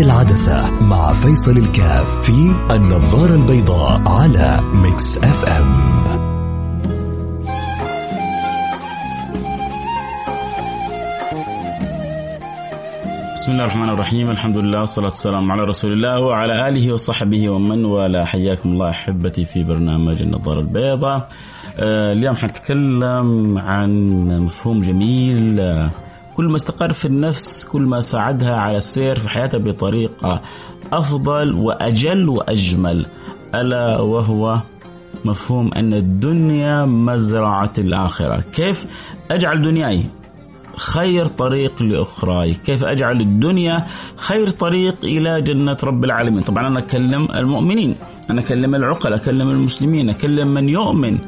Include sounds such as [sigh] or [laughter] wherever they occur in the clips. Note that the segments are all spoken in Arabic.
العدسة مع فيصل الكاف في النظارة البيضاء على Mix FM. بسم الله الرحمن الرحيم. الحمد لله والصلاة والسلام على رسول الله وعلى آله وصحبه ومن والاه. حياكم الله أحبتي في برنامج النظارة البيضاء. آه، اليوم حنتكلم عن مفهوم جميل آه، كل ما استقر في النفس كل ما ساعدها على السير في حياتها بطريقة أفضل وأجل وأجمل. ألا وهو مفهوم أن الدنيا مزرعة الآخرة. كيف أجعل دنياي خير طريق لأخراي؟ كيف أجعل الدنيا خير طريق إلى جنة رب العالمين؟ طبعا أنا أكلم المؤمنين أنا أكلم العقل أكلم المسلمين أكلم من يؤمن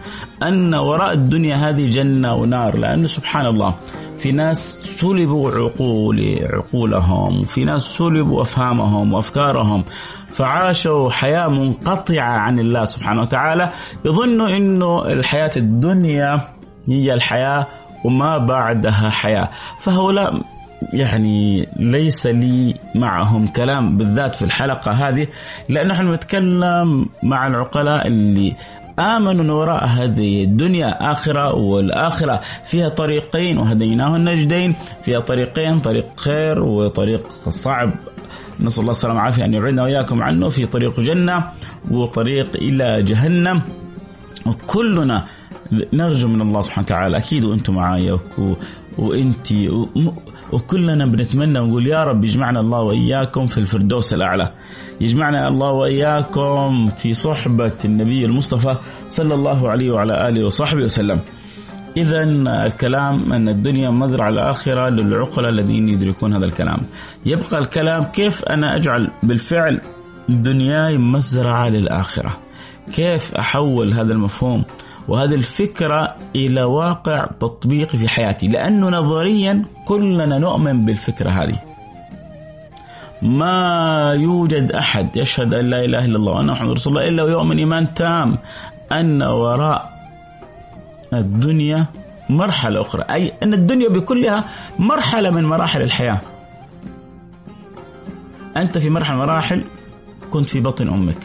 أن وراء الدنيا هذه جنة ونار لأنه سبحان الله في ناس سلبوا عقول عقولهم وفي ناس سلبوا أفهامهم وأفكارهم فعاشوا حياة منقطعة عن الله سبحانه وتعالى. يظنوا أنه الحياة الدنيا هي الحياة وما بعدها حياة. فهؤلاء يعني ليس لي معهم كلام بالذات في الحلقة هذه لأن نحن نتكلم مع العقلاء اللي آمنوا أن وراء هذه الدنيا آخرة والآخرة. فيها طريقين وهديناه النجدين. فيها طريقين طريق خير وطريق صعب. نسأل الله السلامة والعافية أن يبعدنا وإياكم عنه. في طريق جنة وطريق إلى جهنم. وكلنا نرجو من الله سبحانه وتعالى. أكيد وأنتم معايا وانت وكلنا بنتمنى ونقول يا رب يجمعنا الله وإياكم في الفردوس الأعلى. يجمعنا الله وإياكم في صحبة النبي المصطفى صلى الله عليه وعلى آله وصحبه وسلم. إذا الكلام أن الدنيا مزرعة الآخرة للعقلاء الذين يدركون هذا الكلام. يبقى الكلام كيف أنا أجعل بالفعل دنياي مزرعة للآخرة؟ كيف أحول هذا المفهوم وهذه الفكرة إلى واقع تطبيقي في حياتي لأنه نظريا كلنا نؤمن بالفكرة هذه. ما يوجد أحد يشهد أن لا إله إلا الله وأن محمد رسول الله إلا ويؤمن إيمان تام أن وراء الدنيا مرحلة أخرى أي أن الدنيا بكلها مرحلة من مراحل الحياة. أنت في مرحلة مراحل كنت في بطن أمك.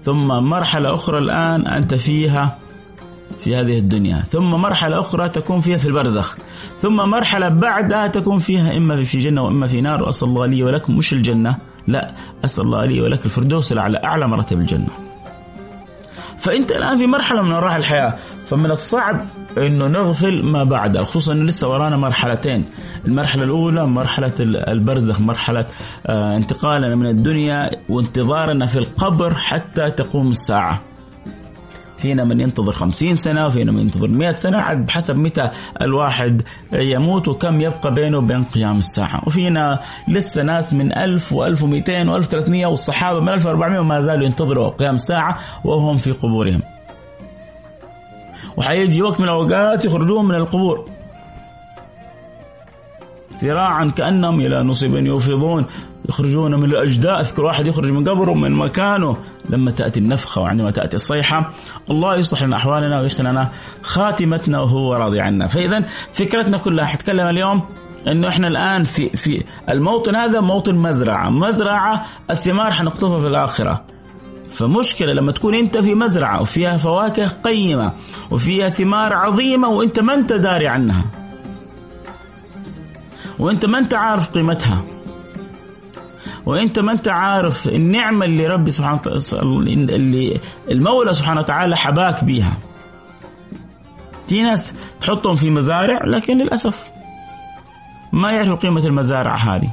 ثم مرحلة أخرى الآن أنت فيها في هذه الدنيا. ثم مرحلة أخرى تكون فيها في البرزخ. ثم مرحلة بعدها تكون فيها إما في جنة وإما في نار. وأسأل الله لي ولكم. مش الجنة. لا. أسأل الله لي ولك الفردوس الأعلى. أعلى مراتب الجنة. فأنت الآن في مرحلة من مراحل الحياة. فمن الصعب إنه نغفل ما بعد خصوصا إنه لسه ورانا مرحلتين. المرحلة الأولى مرحلة البرزخ. مرحلة آه، انتقالنا من الدنيا وانتظارنا في القبر حتى تقوم الساعة. فينا من ينتظر خمسين سنة وفينا من ينتظر مئة سنة بحسب متى الواحد يموت وكم يبقى بينه وبين قيام الساعة. وفينا لسه ناس من ألف وألف ومئتين وألف ثلاثمية والصحابة من ألف وأربعمية وما زالوا ينتظروا قيام الساعة وهم في قبورهم. وحيجي وقت من الأوقات يخرجون من القبور. ذراعا كأنهم إلى نصب يوفضون يخرجون من الأجداث كل واحد يخرج من قبره من مكانه لما تأتي النفخة وعندما تأتي الصيحة الله يصلح لنا أحوالنا ويحسن لنا خاتمتنا وهو راضي عنا فإذا فكرتنا كلها حتكلم اليوم إنه إحنا الآن في في الموطن هذا موطن مزرعة، مزرعة الثمار حنقطفها في الآخرة. فمشكلة لما تكون أنت في مزرعة وفيها فواكه قيمة وفيها ثمار عظيمة وأنت ما أنت داري عنها. وانت ما انت عارف قيمتها. وانت ما انت عارف النعمة اللي ربي سبحانه اللي المولى سبحانه وتعالى حباك بيها. في ناس تحطهم في مزارع لكن للأسف ما يعرفوا قيمة المزارع هذه.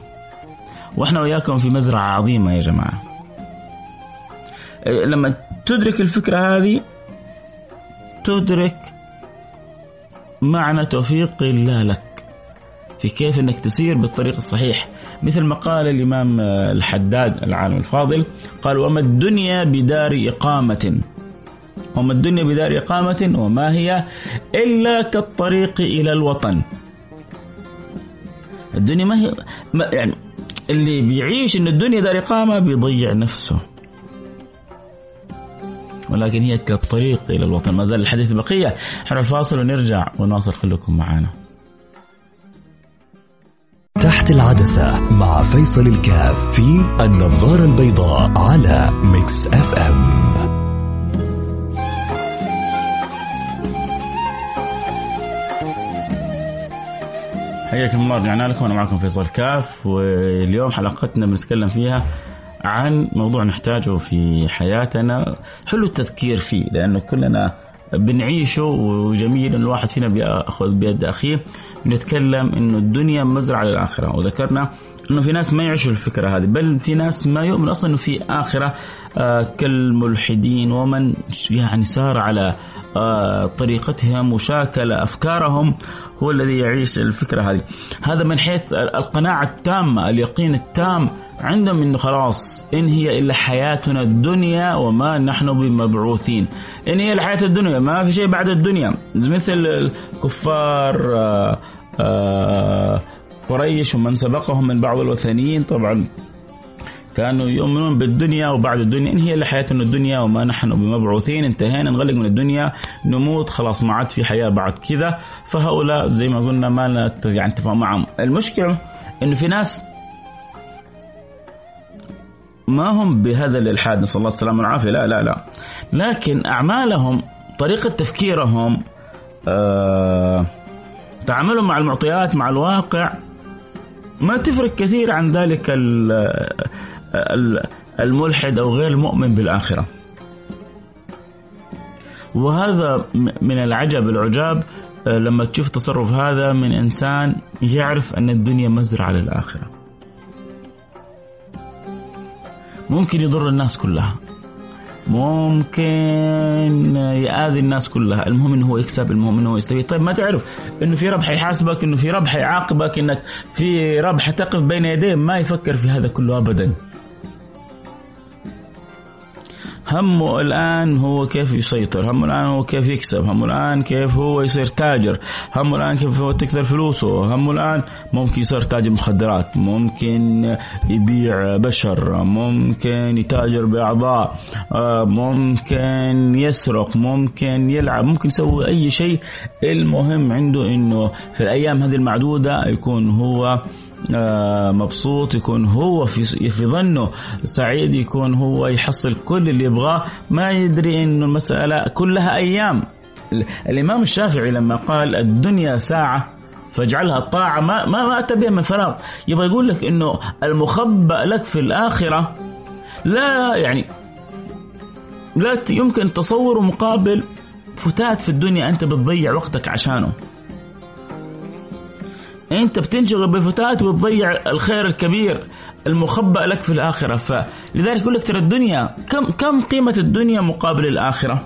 وإحنا وياكم في مزرعة عظيمة يا جماعة. لما تدرك الفكرة هذه تدرك معنى توفيق الله لك في كيف إنك تسير بالطريق الصحيح. مثل ما قال الإمام الحداد العالم الفاضل قال وما الدنيا بدار إقامة. وما الدنيا بدار إقامة وما هي إلا كالطريق إلى الوطن. الدنيا ما هي ما يعني اللي بيعيش إن الدنيا دار إقامة بيضيع نفسه. ولكن هي كالطريق إلى الوطن. ما زال الحديث بقية. نروح الفاصل ونرجع ونواصل. خليكم معنا. تحت العدسة مع فيصل الكاف في النظارة البيضاء على Mix FM حياكم الله رجعنا لكم أنا معكم فيصل كاف واليوم حلقتنا بنتكلم فيها عن موضوع نحتاجه في حياتنا حلو التذكير فيه لأنه كلنا بنعيشه وجميل إن الواحد فينا بيأخذ بيد أخيه. نتكلم إنه الدنيا مزرعة للآخرة. وذكرنا إنه في ناس ما يعيشوا الفكرة هذه بل في ناس ما يؤمن أصلا إنه في آخرة. آه كالملحدين ومن يعني سار على آه طريقتهم وشاكل أفكارهم هو الذي يعيش الفكرة هذه. هذا من حيث القناعة التامة اليقين التام. عندهم انه خلاص إن هي إلا حياتنا الدنيا وما نحن بمبعوثين. إن هي الحياة الدنيا ما في شيء بعد الدنيا. مثل الكفار آآ آآ قريش ومن سبقهم من بعض الوثنيين طبعا كانوا يؤمنون بالدنيا وبعد الدنيا. إن هي إلا حياتنا الدنيا وما نحن بمبعوثين انتهينا نغلق من الدنيا نموت خلاص ما عاد في حياة بعد كذا. فهؤلاء زي ما قلنا ما يعني اتفاق معهم. المشكلة إنه في ناس ما هم بهذا الإلحاد نسأل الله السلامة والعافية لا لا لا لكن أعمالهم طريقة تفكيرهم آه تعاملهم مع المعطيات مع الواقع ما تفرق كثير عن ذلك الملحد أو غير المؤمن بالآخرة. وهذا من العجب العجاب لما تشوف تصرف هذا من إنسان يعرف أن الدنيا مزرعة للآخرة. ممكن يضر الناس كلها. ممكن يآذي الناس كلها. المهم انه هو يكسب المهم انه هو يستفيد. طيب ما تعرف إنه في ربح يحاسبك إنه في ربح يعاقبك إنك في ربح تقف بين يديه؟ ما يفكر في هذا كله ابدا. همه الآن هو كيف يسيطر همه الآن هو كيف يكسب همه الآن كيف هو يصير تاجر همه الآن كيف هو تكثر فلوسه همه الآن ممكن يصير تاجر مخدرات ممكن يبيع بشر ممكن يتاجر بأعضاء ممكن يسرق ممكن يلعب ممكن يسوي أي شيء. المهم عنده أنه في الأيام هذه المعدودة يكون هو مبسوط يكون هو في في ظنه. سعيد يكون هو يحصل كل اللي يبغاه. ما يدري إنه المسألة كلها أيام. الإمام الشافعي لما قال الدنيا ساعة فاجعلها طاعة ما ما ما اتى بها من فراغ. يبغى يقول لك إنه المخبأ لك في الآخرة لا يعني لا يمكن تصوره مقابل فتات في الدنيا أنت بتضيع وقتك عشانه. انت بتنشغل بالفتات وتضيع الخير الكبير المخبأ لك في الآخرة. فلذلك يقول لك ترى الدنيا كم كم قيمة الدنيا مقابل الآخرة؟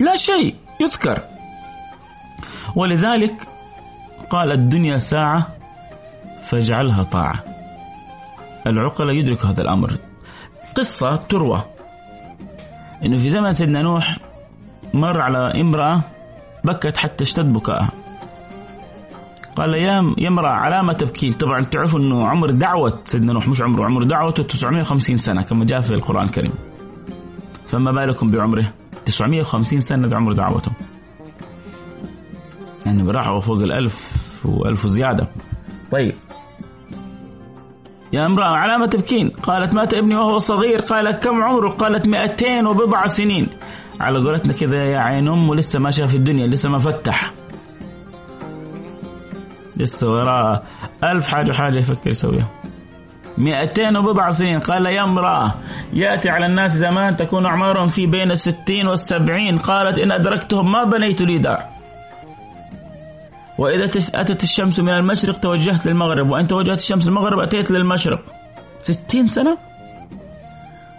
لا شيء يذكر. ولذلك قال الدنيا ساعة فاجعلها طاعة. العقلاء يدرك هذا الأمر. قصة تروى. إنه في زمن سيدنا نوح مر على امرأة بكت حتى اشتد بكائها قال يا يا امرأة على ما تبكين طبعا تعرفوا إنه عمر دعوة سيدنا نوح مش عمره عمر دعوته 950 سنة كما جاء في القرآن الكريم. فما بالكم بعمره؟ 950 سنة بعمر دعوته يعني براحوا فوق الألف وألف وزيادة. طيب. يا امرأة على ما تبكين قالت مات ابني وهو صغير. قال كم عمره؟ قالت 200 وبضع سنين. على قولتنا كذا يا عين أمه لسه ما شاف الدنيا لسه ما فتح. لسه وراه ألف حاجة حاجة يفكر يسويها. مئتين وبضع سنين. قال يا امرأة يأتي على الناس زمان تكون أعمارهم في بين الستين والسبعين. قالت إن أدركتهم ما بنيت لي دار. وإذا أتت الشمس من المشرق توجهت للمغرب. وإن توجهت الشمس للمغرب أتيت للمشرق. ستين سنة؟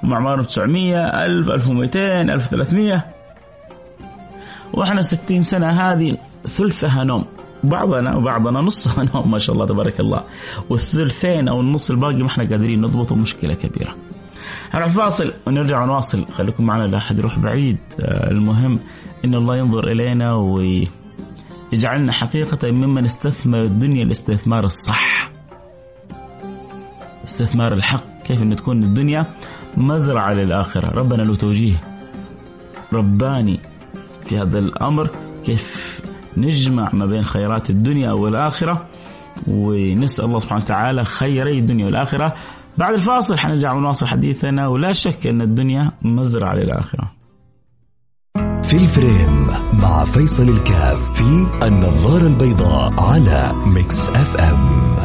هم أعمارهم 900 ألف 1200 1300 وإحنا 60 سنة هذه ثلثها نوم. بعضنا وبعضنا نصها نوم [laughs] ما شاء الله تبارك الله. والثلثين أو النص الباقي ما إحنا قادرين نضبطه مشكلة كبيرة. هنروح فاصل ونرجع ونواصل. خليكم معنا لا أحد يروح بعيد. المهم إن الله ينظر إلينا ويجعلنا حقيقة ممن استثمر الدنيا الاستثمار الصح. استثمار الحق كيف إن تكون الدنيا مزرعة للآخرة، ربنا له توجيه رباني في هذا الأمر. كيف نجمع ما بين خيرات الدنيا والآخرة ونسأل الله سبحانه وتعالى خيري الدنيا والآخرة. بعد الفاصل حنرجع ونواصل حديثنا ولا شك أن الدنيا مزرعة للآخرة. في ال frame مع فيصل الكاف في النظارة البيضاء على Mix FM.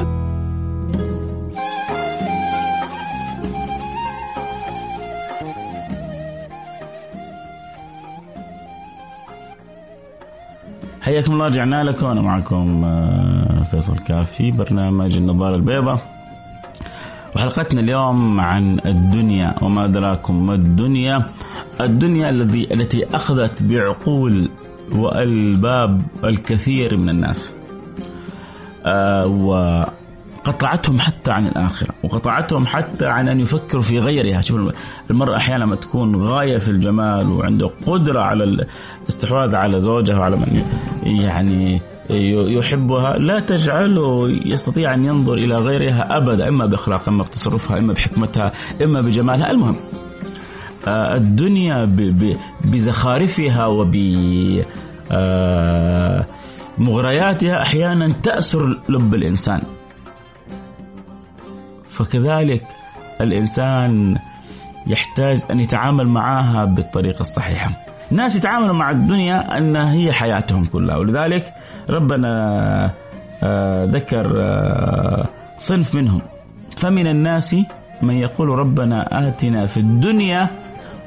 حياكم الله رجعنا لكم. أنا معكم آه، فيصل كافي برنامج النظارة البيضاء. وحلقتنا اليوم عن الدنيا وما أدراكم ما الدنيا. الدنيا الذي التي أخذت بعقول وألباب الكثير من الناس. آه وقطعتهم حتى عن الآخرة وقطعتهم حتى عن أن يفكروا في غيرها. شوف المرأة أحيانا لما تكون غاية في الجمال وعنده قدرة على الاستحواذ على زوجها وعلى من يعني يحبها لا تجعله يستطيع أن ينظر إلى غيرها أبدا إما بأخلاقها إما بتصرفها إما بحكمتها إما بجمالها. المهم آه، الدنيا بزخارفها وب آه، مغرياتها أحيانا تاسر لب الإنسان. فكذلك الإنسان يحتاج أن يتعامل معها بالطريقة الصحيحة. ناس يتعاملوا مع الدنيا انها هي حياتهم كلها ولذلك ربنا آه، ذكر صنف منهم. فمن الناس من يقول ربنا آتنا في الدنيا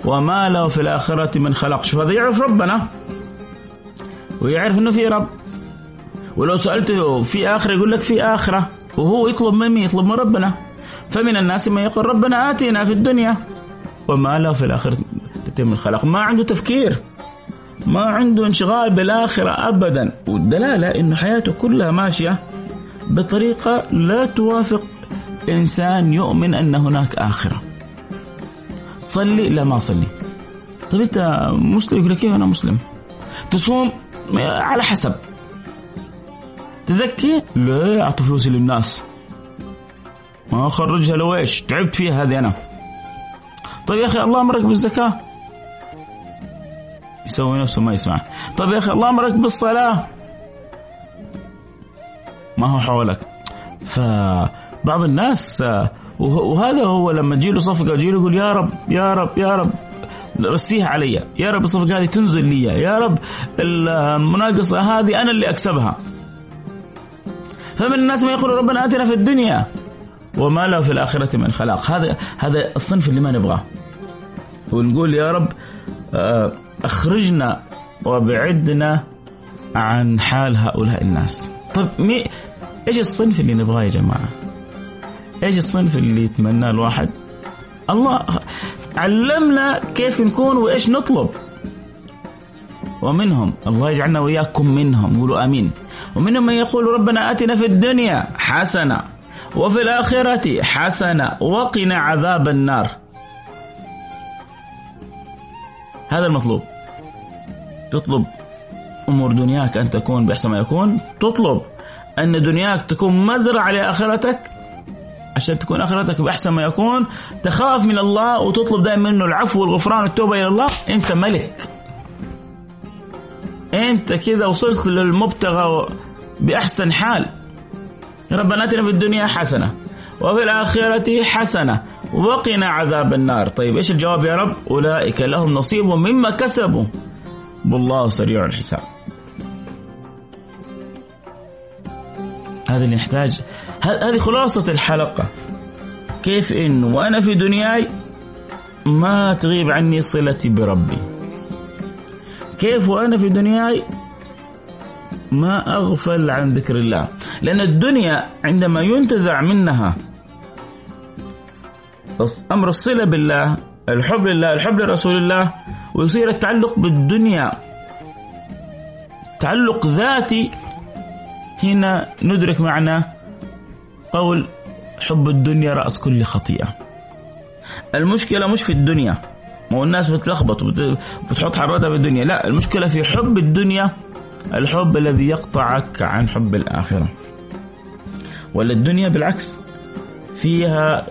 وما له في الآخرة من خلق شوف هذا يعرف ربنا ويعرف أنه في رب. ولو سألته في آخرة يقول لك في آخرة وهو يطلب من مين يطلب من ربنا. فمن الناس من يقول ربنا آتنا في الدنيا وما له في الآخرة من خلق ما عنده تفكير ما عنده انشغال بالآخرة أبدا. والدلالة أنه حياته كلها ماشية بطريقة لا توافق إنسان يؤمن أن هناك آخرة. تصلي لا ما اصلي طيب أنت مسلم؟ يقول لك إيه أنا مسلم؟ تصوم على حسب. تزكي؟ لا أعطي فلوسي للناس. ما اخرجها لو إيش؟ تعبت فيها هذه أنا. طيب يا أخي الله أمرك بالزكاة. يسوي نفسه ما يسمع. طيب يا أخي الله أمرك بالصلاة. ما هو حولك. فبعض الناس وهذا هو لما تجي له صفقة وتجي له يقول يا رب يا رب يا رب رسيها علي. يا رب الصفقة هذه تنزل لي. يا رب المناقصة هذه أنا اللي أكسبها. فمن الناس ما يقول ربنا آتنا في الدنيا. وما له في الآخرة من خلاق. هذا هذا الصنف اللي ما نبغاه. ونقول يا رب آه، أخرجنا وابعدنا عن حال هؤلاء الناس. طيب مي إيش الصنف اللي نبغاه يا جماعة؟ إيش الصنف اللي يتمناه الواحد؟ الله علمنا كيف نكون وإيش نطلب. ومنهم الله يجعلنا وإياكم منهم. قولوا آمين. ومنهم من يقول ربنا آتنا في الدنيا حسنة وفي الآخرة حسنة. وقنا عذاب النار. هذا المطلوب. تطلب أمور دنياك أن تكون بأحسن ما يكون. تطلب أن دنياك تكون مزرعة لآخرتك. عشان تكون آخرتك بأحسن ما يكون تخاف من الله وتطلب دائما منه العفو والغفران والتوبة إلى الله. أنت ملك. أنت كذا وصلت للمبتغى بأحسن حال. ربنا اتنا في الدنيا حسنة وفي الآخرة حسنة وقنا عذاب النار. طيب إيش الجواب يا رب؟ أولئك لهم نصيب مما كسبوا. والله سريع الحساب. هذا اللي نحتاج. هذه خلاصة الحلقة. كيف انه وأنا في دنياي ما تغيب عني صلتي بربي. كيف وأنا في دنياي ما أغفل عن ذكر الله. لأن الدنيا عندما ينتزع منها أمر الصلة بالله الحب لله الحب لرسول الله ويصير التعلق بالدنيا. تعلق ذاتي هنا ندرك معنى قول حب الدنيا رأس كل خطيئة. المشكلة مش في الدنيا. مو الناس بتلخبط وبتحط حرتها بالدنيا لا المشكلة في حب الدنيا الحب الذي يقطعك عن حب الآخرة. ولا الدنيا بالعكس فيها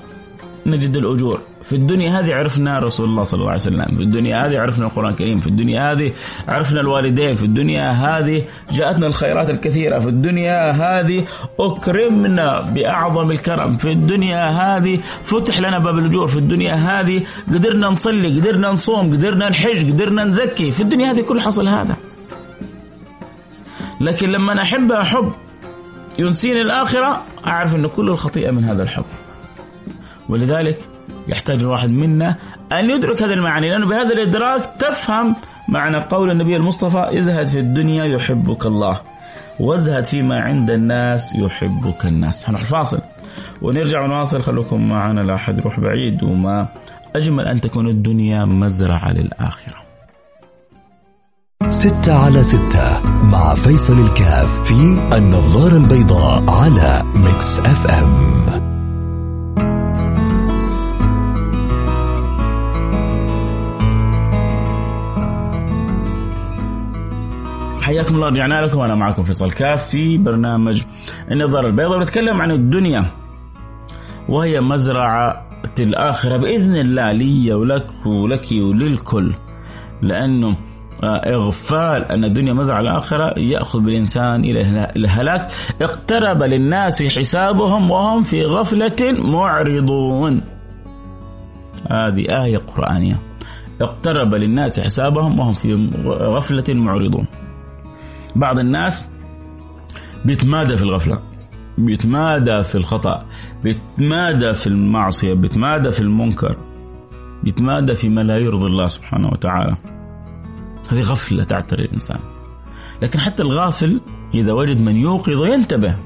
نجد الأجور. في الدنيا هذه عرفنا رسول الله صلى الله عليه وسلم. في الدنيا هذه عرفنا القرآن الكريم. في الدنيا هذه عرفنا الوالدين. في الدنيا هذه جاءتنا الخيرات الكثيرة. في الدنيا هذه أكرمنا بأعظم الكرم. في الدنيا هذه فتح لنا باب الأجور. في الدنيا هذه قدرنا نصلي قدرنا نصوم قدرنا نحج قدرنا نزكي. في الدنيا هذه كل حصل هذا. لكن لما أحبها حب ينسيني الآخرة أعرف أن كل الخطيئة من هذا الحب. ولذلك يحتاج الواحد منا أن يدرك هذه المعاني لأنه بهذا الإدراك تفهم معنى قول النبي المصطفى ازهد في الدنيا يحبك الله وازهد فيما عند الناس يحبك الناس. حنروح الفاصل. ونرجع ونواصل خلوكم معنا لا أحد يروح بعيد وما أجمل أن تكون الدنيا مزرعة للآخرة. ستة على ستة مع فيصل الكاف في النظارة البيضاء على Mix FM. حياكم الله رجعنا لكم. وأنا معكم فيصل كاف في برنامج النظارة البيضاء. بنتكلم عن الدنيا وهي مزرعة الآخرة. بإذن الله لي ولك ولك وللكل لأنه إغفال أن الدنيا مزرعة الآخرة يأخذ بالإنسان إلى الهلاك. اقترب للناس حسابهم وهم في غفلة معرضون. هذه آية قرآنية. اقترب للناس حسابهم وهم في غفلة معرضون. بعض الناس بيتمادى في الغفلة بيتمادى في الخطأ بيتمادى في المعصية بيتمادى في المنكر بيتمادى فيما لا يرضي الله سبحانه وتعالى. هذه غفلة تعتري الإنسان. لكن حتى الغافل إذا وجد من يوقظ ينتبه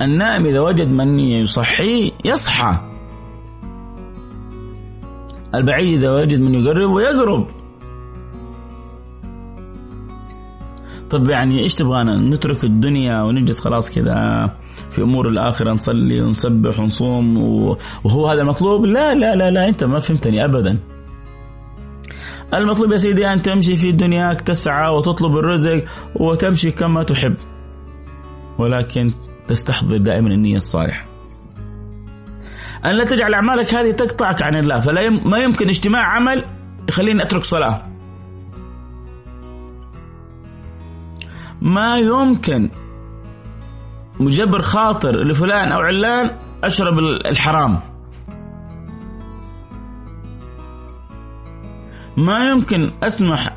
النائم إذا وجد من يصحيه يصحى. البعيد إذا وجد من يقرب ويقرب. طب يعني إيش تبغانا؟ نترك الدنيا ونجلس خلاص كذا في أمور الآخرة نصلي ونسبح ونصوم وهو هذا المطلوب؟ لا لا لا لا أنت ما فهمتني ابدا. المطلوب يا سيدي أن تمشي في دنياك تسعى وتطلب الرزق وتمشي كما تحب ولكن تستحضر دائما النية الصالحة. أن لا تجعل أعمالك هذه تقطعك عن الله فلا ما يمكن اجتماع عمل يخليني أترك صلاة. ما يمكن مجبر خاطر لفلان أو علان أشرب الحرام. ما يمكن أسمح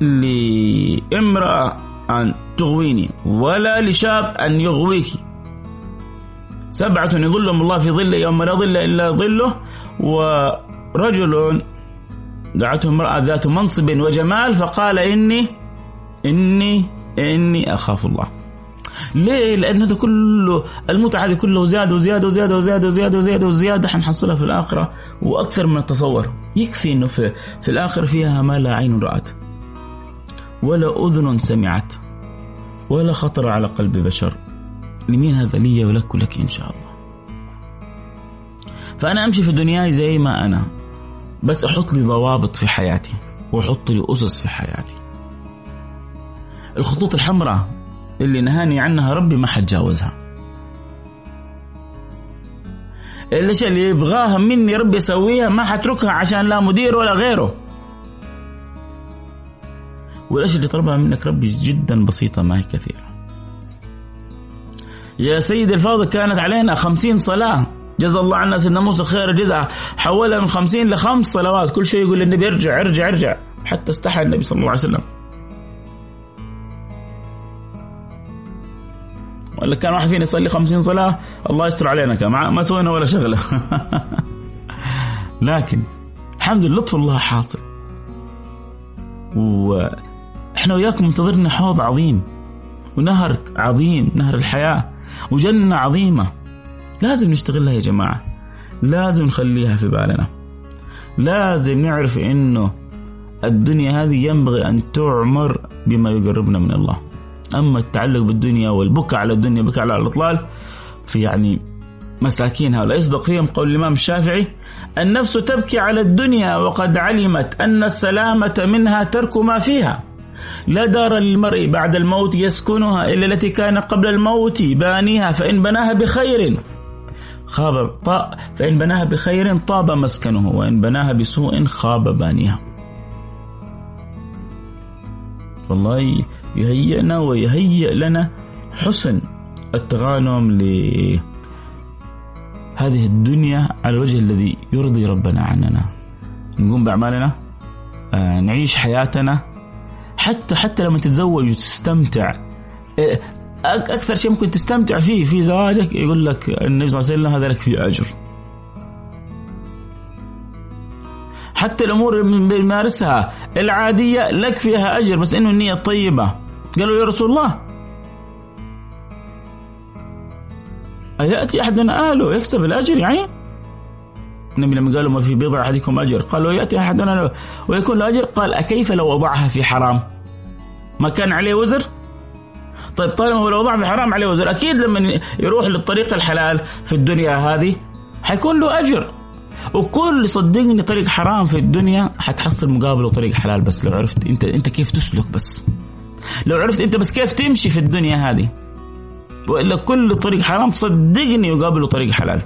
لامرأة أن تغويني ولا لشاب أن يغويك. سبعة يظلهم الله في ظله يوم لا ظل إلا ظله ورجل دعته امرأة ذات منصب وجمال فقال إني إني إني أخاف الله. ليه؟ لأن هذا كله المتعة هذه كله زيادة وزيادة وزيادة وزيادة وزيادة وزيادة حنحصلها في الآخرة. وأكثر من التصور. يكفي أنه في, في الآخرة فيها ما لا عين رأت. ولا أذن سمعت. ولا خطر على قلب بشر. لمين هذا؟ لي ولك ولك إن شاء الله. فأنا أمشي في دنياي زي ما أنا. بس أحط لي ضوابط في حياتي. وأحط لي أسس في حياتي. الخطوط الحمراء اللي نهاني عنها ربي ما حتجاوزها الاشياء اللي يبغاها مني ربي يسويها ما حتركها عشان لا مدير ولا غيره. والأشياء اللي طلبها منك ربي جدا بسيطة ما هي كثيرة. يا سيدي الفاضل كانت علينا خمسين صلاة. جزا الله عنا سيدنا موسى خير جزاء. حولها من خمسين لخمس صلوات. كل شيء يقول للنبي ارجع ارجع ارجع. حتى استحى النبي صلى الله عليه وسلم. كان واحد فينا يصلي خمسين صلاة الله يستر علينا كان ما سوينا ولا شغلة. [laughs] لكن الحمد لله لطف الله حاصل. وإحنا وياكم منتظرنا حوض عظيم ونهر عظيم نهر الحياة وجنة عظيمة. لازم نشتغلها يا جماعة. لازم نخليها في بالنا. لازم نعرف إنه الدنيا هذه ينبغي أن تعمر بما يقربنا من الله. أما التعلق بالدنيا والبكاء على الدنيا بكاء على الأطلال في يعني مساكين هؤلاء. يصدق فيهم قول الإمام الشافعي النفس تبكي على الدنيا وقد علمت أن السلامة منها ترك ما فيها. لا دار للمرء بعد الموت يسكنها إلا التي كان قبل الموت بانيها فإن بناها بخير خاب طاء فإن بناها بخير طاب مسكنه وإن بناها بسوء خاب بانيها. والله يهيئنا ويهيئ لنا حسن التغانم لهذه الدنيا على الوجه الذي يرضي ربنا عننا. نقوم بأعمالنا آه، نعيش حياتنا. حتى حتى لما تتزوج وتستمتع آه، أكثر شيء ممكن تستمتع فيه في زواجك يقول لك النبي صلى الله عليه وسلم هذا لك فيه أجر. حتى الأمور اللي بنمارسها العادية لك فيها أجر بس إنه النية طيبه قالوا يا رسول الله. أيأتي أحدنا أهله يكسب الأجر؟ يعني النبي لما قالوا ما في بضع أحدكم أجر قالوا يأتي أحدنا ويكون له أجر؟ قال أكيف لو وضعها في حرام؟ ما كان عليه وزر؟ طيب طالما هو لو وضعها في حرام عليه وزر أكيد لما يروح للطريق الحلال في الدنيا هذه حيكون له أجر. وكل صدقني طريق حرام في الدنيا حتحصل مقابله طريق حلال بس لو عرفت. انت أنت كيف تسلك بس؟ لو عرفت انت بس كيف تمشي في الدنيا هذه. وإلا كل طريق حرام صدقني يقابله طريق حلال.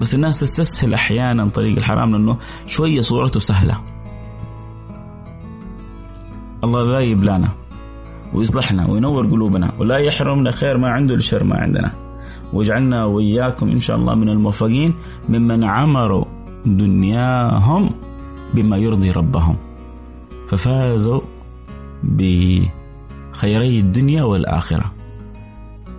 بس الناس تستسهل أحيانا طريق الحرام لأنه شوية صورته سهلة. الله لا يبلانا ويصلحنا وينور قلوبنا ولا يحرمنا خير ما عنده لشر ما عندنا. واجعلنا وإياكم إن شاء الله من الموفقين ممن عمروا دنياهم بما يرضي ربهم. ففازوا بخيري الدنيا والآخرة.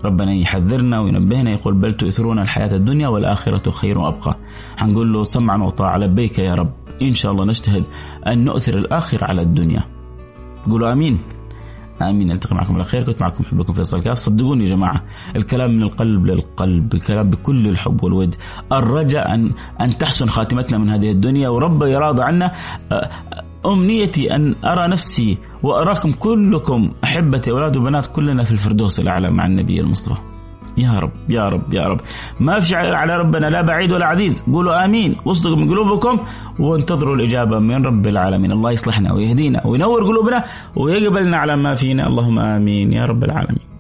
ربنا يحذرنا وينبهنا يقول بل تؤثرون الحياة الدنيا والآخرة خير وأبقى. حنقول له سمعا وطاعة لبيك يا رب. إن شاء الله نجتهد أن نؤثر الآخرة على الدنيا. قولوا آمين. آمين. التقي معكم على خير. كنت معكم حبكم فيصل كاف. صدقوني يا جماعة الكلام من القلب للقلب الكلام بكل الحب والود. الرجاء ان أن تحسن خاتمتنا من هذه الدنيا. ورب يراضى عنا. أمنيتي أن أرى نفسي وأراكم كلكم أحبتي أولاد وبنات كلنا في الفردوس الأعلى مع النبي المصطفى. يا رب يا رب يا رب. ما في على ربنا لا بعيد ولا عزيز. قولوا آمين. واصدقوا من قلوبكم وانتظروا الإجابة من رب العالمين. الله يصلحنا ويهدينا وينور قلوبنا ويقبلنا على ما فينا. اللهم آمين يا رب العالمين.